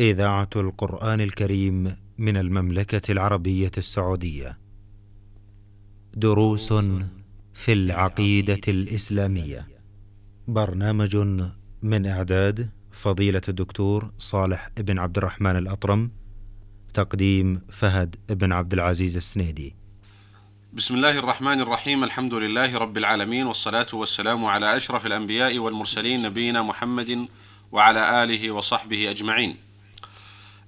إذاعة القرآن الكريم من المملكة العربية السعودية. دروس في العقيدة الإسلامية. برنامج من إعداد فضيلة الدكتور صالح بن عبد الرحمن الأطرم. تقديم فهد بن عبد العزيز السنيدي. بسم الله الرحمن الرحيم الحمد لله رب العالمين والصلاة والسلام على أشرف الأنبياء والمرسلين نبينا محمد وعلى آله وصحبه أجمعين.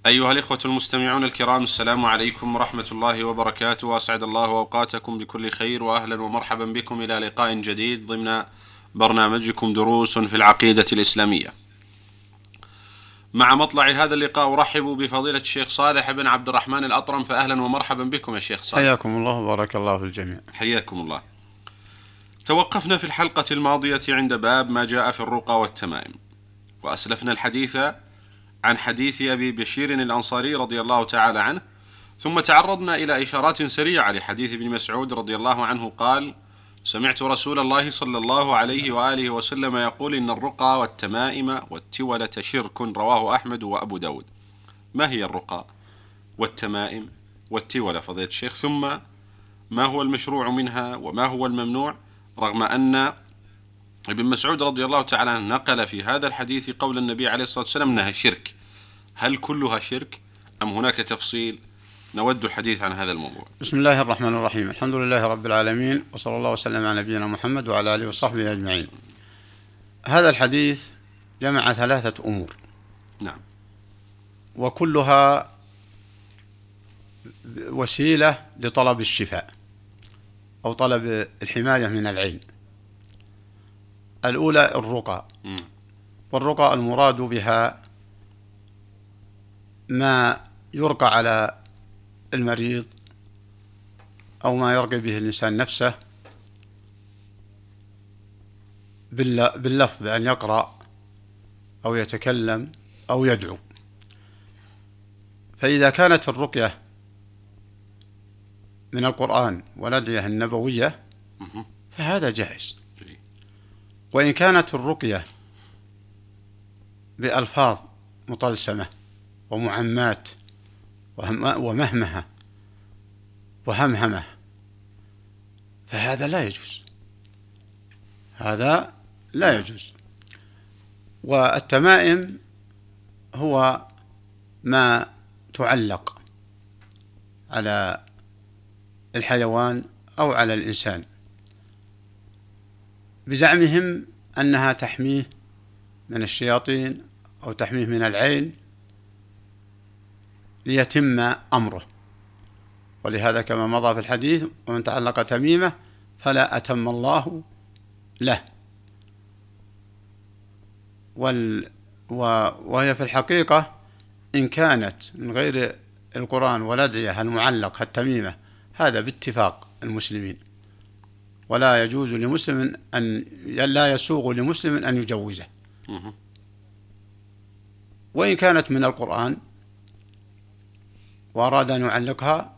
أيها الإخوة المستمعون الكرام السلام عليكم ورحمة الله وبركاته وأسعد الله أوقاتكم بكل خير وأهلا ومرحبا بكم إلى لقاء جديد ضمن برنامجكم دروس في العقيدة الإسلامية. مع مطلع هذا اللقاء أرحب بفضيلة الشيخ صالح بن عبد الرحمن الأطرم فأهلا ومرحبا بكم يا شيخ صالح. حياكم الله وبارك الله في الجميع. حياكم الله. توقفنا في الحلقة الماضية عند باب ما جاء في الرقى والتمائم. وأسلفنا الحديث عن حديث أبي بشير الأنصاري رضي الله تعالى عنه ثم تعرضنا إلى إشارات سريعة لحديث ابن مسعود رضي الله عنه قال سمعت رسول الله صلى الله عليه وآله وسلم يقول إن الرقى والتمائم والتولة شرك رواه أحمد وأبو داود. ما هي الرقى والتمائم والتولة؟ فضيلة الشيخ ثم ما هو المشروع منها وما هو الممنوع رغم أن ابن مسعود رضي الله تعالى عنه نقل في هذا الحديث قول النبي عليه الصلاة والسلام أنها شرك. هل كلها شرك أم هناك تفصيل؟ نود الحديث عن هذا الموضوع. بسم الله الرحمن الرحيم. الحمد لله رب العالمين وصلى الله وسلم على نبينا محمد وعلى آله وصحبه أجمعين. هذا الحديث جمع ثلاثة أمور. نعم. وكلها وسيلة لطلب الشفاء أو طلب الحماية من العين الأولى الرقى. والرقى المراد بها ما يرقى على المريض أو ما يرقي به الإنسان نفسه بالل- باللفظ بأن يقرأ أو يتكلم أو يدعو فإذا كانت الرقية من القرآن والأدعية النبوية. فهذا جائز. وإن كانت الرقية بألفاظ مطلسمة ومعمات ومهمهة وهمهمة فهذا لا يجوز. هذا لا يجوز. والتمائم هو ما تعلق على الحيوان أو على الإنسان. بزعمهم أنها تحميه من الشياطين أو تحميه من العين ليتم أمره. ولهذا كما مضى في الحديث ومن تعلق تميمة فلا أتم الله له. وال وهي في الحقيقة إن كانت من غير القرآن والأدعية المعلق التميمة هذا باتفاق المسلمين. ولا يجوز لمسلم أن لا يسوغ لمسلم أن يجوزه. وإن كانت من القرآن وأراد أن يعلقها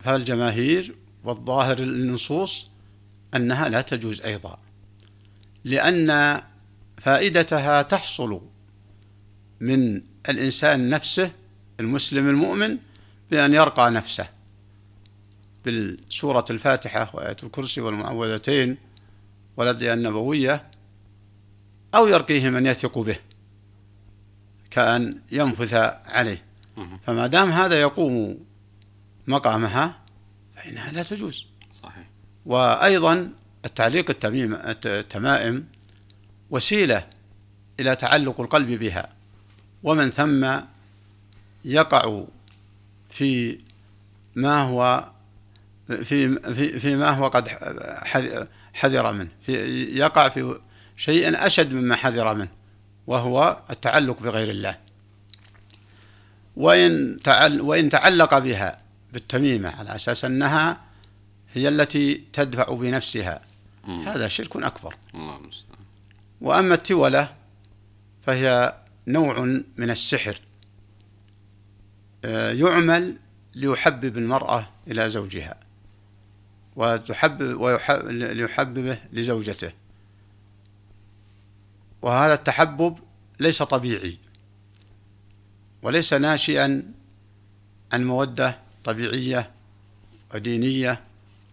فالجماهير والظاهر النصوص أنها لا تجوز أيضا لأن فائدتها تحصل من الإنسان نفسه المسلم المؤمن بأن يرقى نفسه بالسورة الفاتحة وآية الكرسي والمعوذتين والأدعية النبوية أو يرقيه من يثق به كأن ينفث عليه. فما دام هذا يقوم مقامها فإنها لا تجوز. صحيح. وأيضا التعليق التميم الت- التمائم وسيلة إلى تعلق القلب بها. ومن ثم يقع في ما هو في في في ما هو قد حذر منه. في يقع في شيء أشد مما حذر منه وهو التعلق بغير الله. وإن تعل وإن تعلق بها بالتميمة على أساس أنها هي التي تدفع بنفسها مم. هذا شرك أكبر. الله وأما التولة فهي نوع من السحر آه، يعمل ليحبب المرأة إلى زوجها. وتحبب ويحب ليحببه وليس ناشئا عن مودة طبيعية ودينية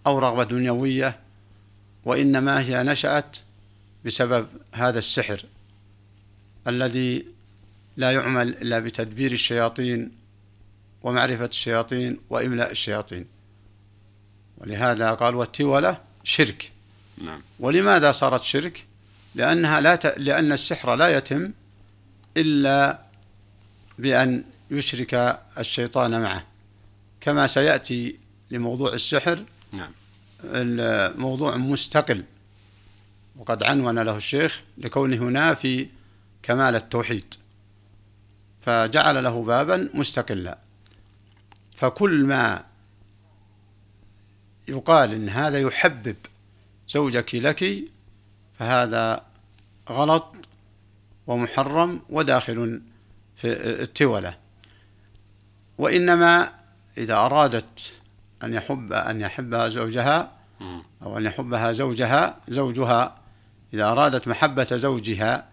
أو رغبة دنيوية وإنما هي نشأت بسبب هذا السحر الذي لا يعمل إلا بتدبير الشياطين ومعرفة الشياطين وإملاء الشياطين. ولهذا قال والتولة شرك. نعم. ولماذا صارت شرك؟ لأنها لا ت... لأن السحر لا يتم إلا بأن يشرك الشيطان معه. كما سيأتي لموضوع السحر نعم. الموضوع مستقل. وقد عنون له الشيخ لكونه ينافي كمال التوحيد. فجعل له بابا مستقلا. فكل ما يقال إن هذا يحبب زوجك لك فهذا غلط ومحرم وداخل في التولة. وإنما إذا أرادت أن يحب أن يحبها زوجها. أو أن يحبها زوجها زوجها إذا أرادت محبة زوجها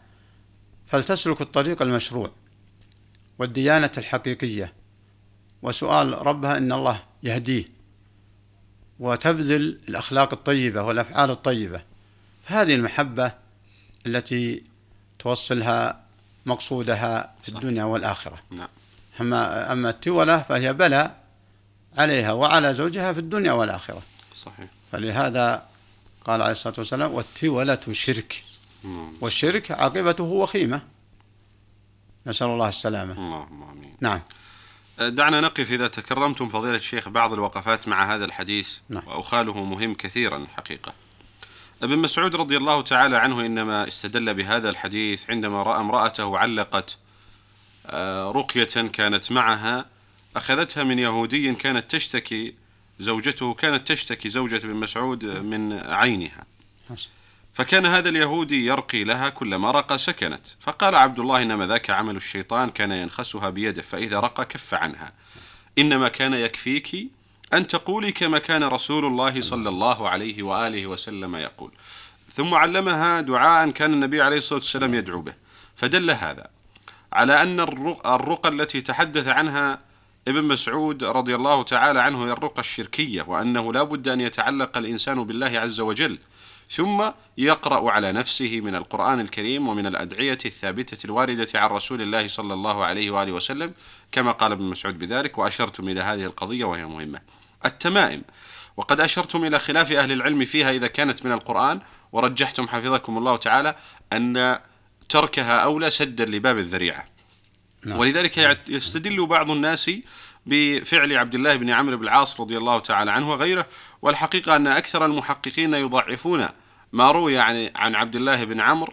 فلتسلك الطريق المشروع والديانة الحقيقية. وسؤال ربها إن الله يهديه. وتبذل الأخلاق الطيبة والأفعال الطيبة. فهذه المحبة التي توصلها مقصودها في صح. الدنيا والآخرة. نعم. أما أما التولة فهي بلاء عليها وعلى زوجها في الدنيا والآخرة. صحيح. فلهذا قال عليه الصلاة والسلام والتولة شرك. مم. والشرك عاقبته وخيمة. نسأل الله السلامة. اللهم آمين. نعم. دعنا نقف إذا تكرمتم فضيلة الشيخ بعض الوقفات مع هذا الحديث نعم. وأخاله مهم كثيرا الحقيقة ابن مسعود رضي الله تعالى عنه إنما استدل بهذا الحديث عندما رأى امرأته علقت آه، رقية كانت معها أخذتها من يهودي كانت تشتكي زوجته كانت تشتكي زوجة ابن مسعود من عينها حسن. فكان هذا اليهودي يرقي لها كلما رقى سكنت. فقال عبد الله إنما ذاك عمل الشيطان كان ينخسها بيده فإذا رقى كف عنها. إنما كان يكفيك أن تقولي كما كان رسول الله صلى الله عليه وآله وسلم يقول. ثم علمها دعاء كان النبي عليه الصلاة والسلام يدعو به. فدل هذا على أن الرق- الرقى التي تحدث عنها ابن مسعود رضي الله تعالى عنه هي الرقى الشركية وأنه لا بد أن يتعلق الإنسان بالله عز وجل. ثم يقرأ على نفسه من القرآن الكريم ومن الأدعية الثابتة الواردة عن رسول الله صلى الله عليه وآله وسلم كما قال ابن مسعود بذلك وأشرتم إلى هذه القضية وهي مهمة. التمائم وقد أشرتم إلى خلاف أهل العلم فيها إذا كانت من القرآن ورجحتم حفظكم الله تعالى أن تركها أولى سدا لباب الذريعة. نعم. ولذلك يعت- يستدل بعض الناس بفعل عبد الله بن عمرو بن العاص رضي الله تعالى عنه وغيره والحقيقة أن أكثر المحققين يضعفون ما روي عن عن عبد الله بن عمرو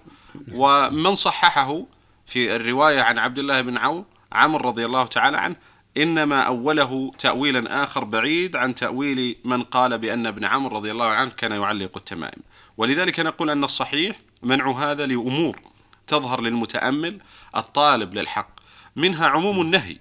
ومن صححه في الرواية عن عبد الله بن عمرو عمرو رضي الله تعالى عنه إنما أوله تأويلا آخر بعيد عن تأويل من قال بأن ابن عمرو رضي الله عنه كان يعلق التمائم. ولذلك نقول أن الصحيح منع هذا لأمور تظهر للمتأمل الطالب للحق. منها عموم النهي.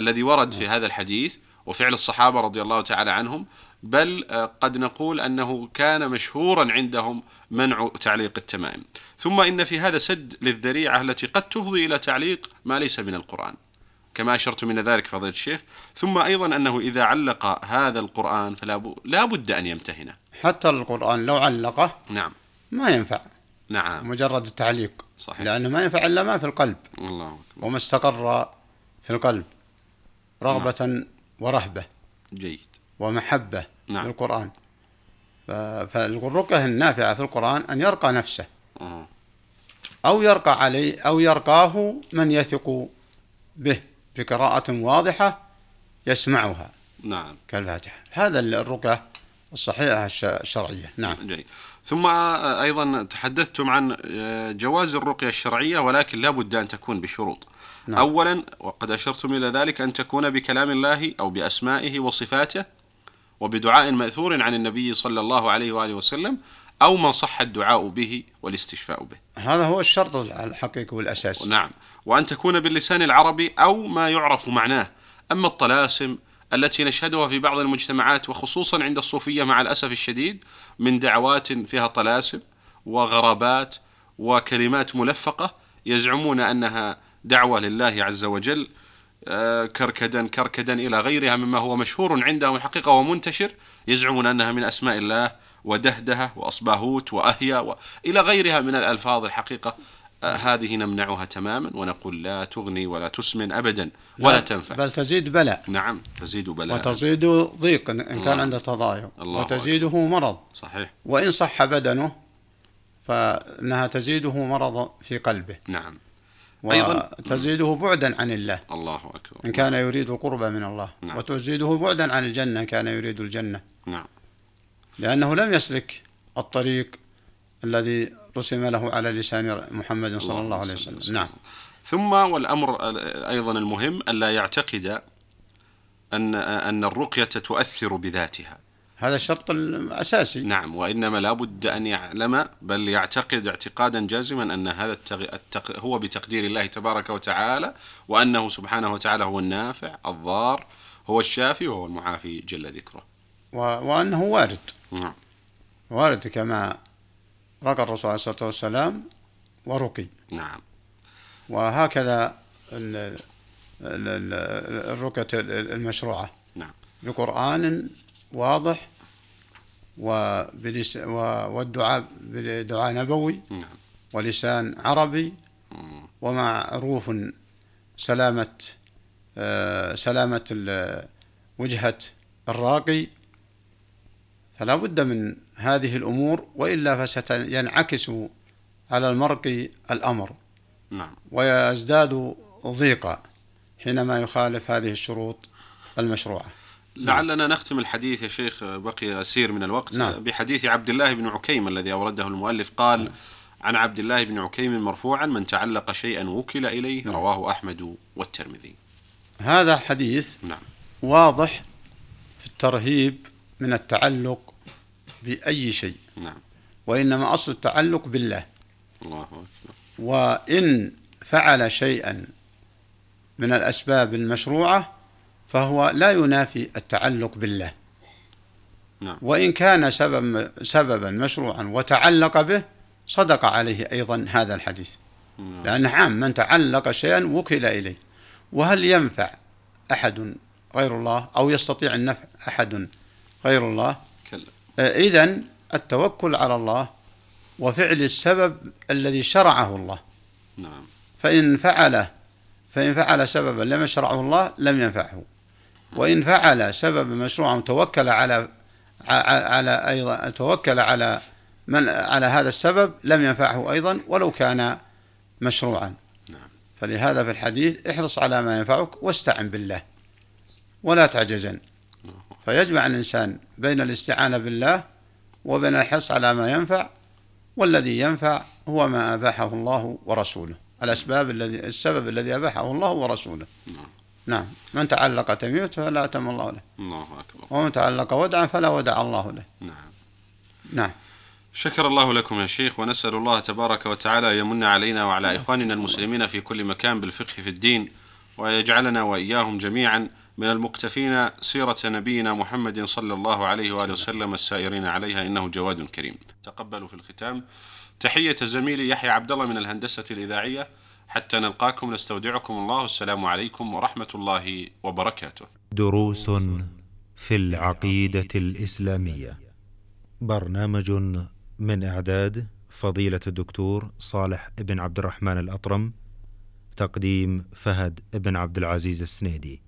الذي ورد في هذا الحديث وفعل الصحابة رضي الله تعالى عنهم بل آه، قد نقول أنه كان مشهورا عندهم منع تعليق التمائم. ثم إن في هذا سد للذريعة التي قد تفضي إلى تعليق ما ليس من القرآن كما أشرت من ذلك فضيلة الشيخ. ثم أيضا أنه إذا علق هذا القرآن فلا ب- لا بد أن يمتهنه حتى القرآن لو علقه نعم. ما ينفع. نعم. مجرد التعليق. صحيح. لأنه ما ينفع إلا ما في القلب. الله أكبر. وما استقر في القلب. رغبة ورهبة جيد. ومحبة نعم. للقرآن. فالرقية النافعة في القرآن أن يرقى نفسه. آه. أو يرقى عليه أو يرقاه من يثق به بقراءة واضحة يسمعها. نعم. كالفاتحة. هذا الرقية الصحيحة الش- الشرعية. نعم. جيد. ثم أيضا تحدثتم عن آه، جواز الرقية الشرعية ولكن لا بد أن تكون بشروط. نعم. أولا وقد أشرتم إلى ذلك أن تكون بكلام الله أو بأسمائه وصفاته وبدعاء مأثور عن النبي صلى الله عليه وآله وسلم أو ما صح الدعاء به والاستشفاء به. هذا هو الشرط الحقيقي والأساس نعم. وأن تكون باللسان العربي أو ما يعرف معناه. أما الطلاسم التي نشهدها في بعض المجتمعات وخصوصا عند الصوفية مع الأسف الشديد من دعوات فيها طلاسم وغرابات وكلمات ملفقة يزعمون أنها دعوة لله عز وجل آه، كركدا كركدا إلى غيرها مما هو مشهور عندهم الحقيقة ومنتشر يزعمون أنها من أسماء الله ودهدهة وأصباهوت وأهيا وإلى غيرها من الألفاض الحقيقة. هذه نمنعها تماما ونقول لا تغني ولا تسمن أبدا ولا تنفع. بل تزيد بلاء. نعم تزيد بلاء. وتزيد ضيق إن كان الله. عنده تضايق. الله وتزيده مرض. صحيح. وإن صح بدنه فإنها تزيده مرض في قلبه. نعم. أيضا- وتزيده بعدا عن الله. الله أكبر. إن كان يريد القرب من الله. نعم. وتزيده بعدا عن الجنة إن كان يريد الجنة. نعم. لأنه لم يسلك الطريق الذي رسم له على لسان محمد صلى الله عليه وسلم. نعم. ثم والأمر أيضا المهم ألا يعتقد أن أن الرقية تؤثر بذاتها. هذا الشرط الأساسي. نعم وإنما لا بد أن يعلم بل يعتقد اعتقادا جازما أن هذا التغ... التق... هو بتقدير الله تبارك وتعالى وأنه سبحانه وتعالى هو النافع الضار هو الشافي وهو المعافي جل ذكره. و... وأنه وارد. نعم. وارد كما رقى الرسول عليه الصلاة والسلام ورقي. نعم. وهكذا ال... ال... ال- الرقية المشروعة. نعم. بقرآن واضح وبلس... والدعاء بدعاء نبوي نعم. ولسان عربي. ومعروف سلامة آه، سلامة وجهة الراقي فلا بد من هذه الأمور وإلا فسينعكس على المرء الأمر. نعم. ويزداد ضيقا حينما يخالف هذه الشروط المشروعة. لعلنا نختم الحديث يا شيخ بقي يسير من الوقت. نعم. بحديث عبد الله بن عكيم الذي أورده المؤلف قال عن عبد الله بن عكيم مرفوعا من تعلق شيئا وكل إليه نعم. رواه أحمد والترمذي. هذا حديث نعم. واضح في الترهيب من التعلق بأي شيء. نعم. وإنما أصل التعلق بالله. الله أكبر. وإن فعل شيئا من الأسباب المشروعة فهو لا ينافي التعلق بالله. نعم. وإن كان سبب سببا مشروعا وتعلق به صدق عليه أيضا هذا الحديث. نعم. لأن عام من تعلق شيئا وكل إليه. وهل ينفع أحد غير الله أو يستطيع النفع أحد غير الله؟ إذا التوكل على الله وفعل السبب الذي شرعه الله. نعم. فإن فعل فإن فعل سببا لم يشرعه الله لم ينفعه. وإن فعل سببا مشروعا توكل على على أيضا توكل على من على هذا السبب لم ينفعه أيضا ولو كان مشروعا. نعم. فلهذا في الحديث احرص على ما ينفعك واستعن بالله ولا تعجزن. فيجمع الإنسان بين الاستعانة بالله وبين الحرص على ما ينفع والذي ينفع هو ما أباحه الله ورسوله. الأسباب الذي السبب الذي أباحه الله ورسوله. نعم. نعم. من تعلق تميمة فلا أتم الله له. الله أكبر. ومن تعلق ودعا فلا ودع الله له. نعم. نعم. شكر الله لكم يا شيخ ونسأل الله تبارك وتعالى يمن علينا وعلى إخواننا المسلمين في كل مكان بالفقه في الدين ويجعلنا وإياهم جميعا. من المقتفين سيرة نبينا محمد صلى الله عليه وآله وسلم السائرين عليها إنه جواد كريم. تقبلوا في الختام. تحية زميلي يحيى عبد الله من الهندسة الإذاعية. حتى نلقاكم نستودعكم الله. السلام عليكم ورحمة الله وبركاته. دروس في العقيدة الإسلامية. برنامج من إعداد فضيلة الدكتور صالح بن عبد الرحمن الأطرم تقديم فهد بن عبد العزيز السنيدي.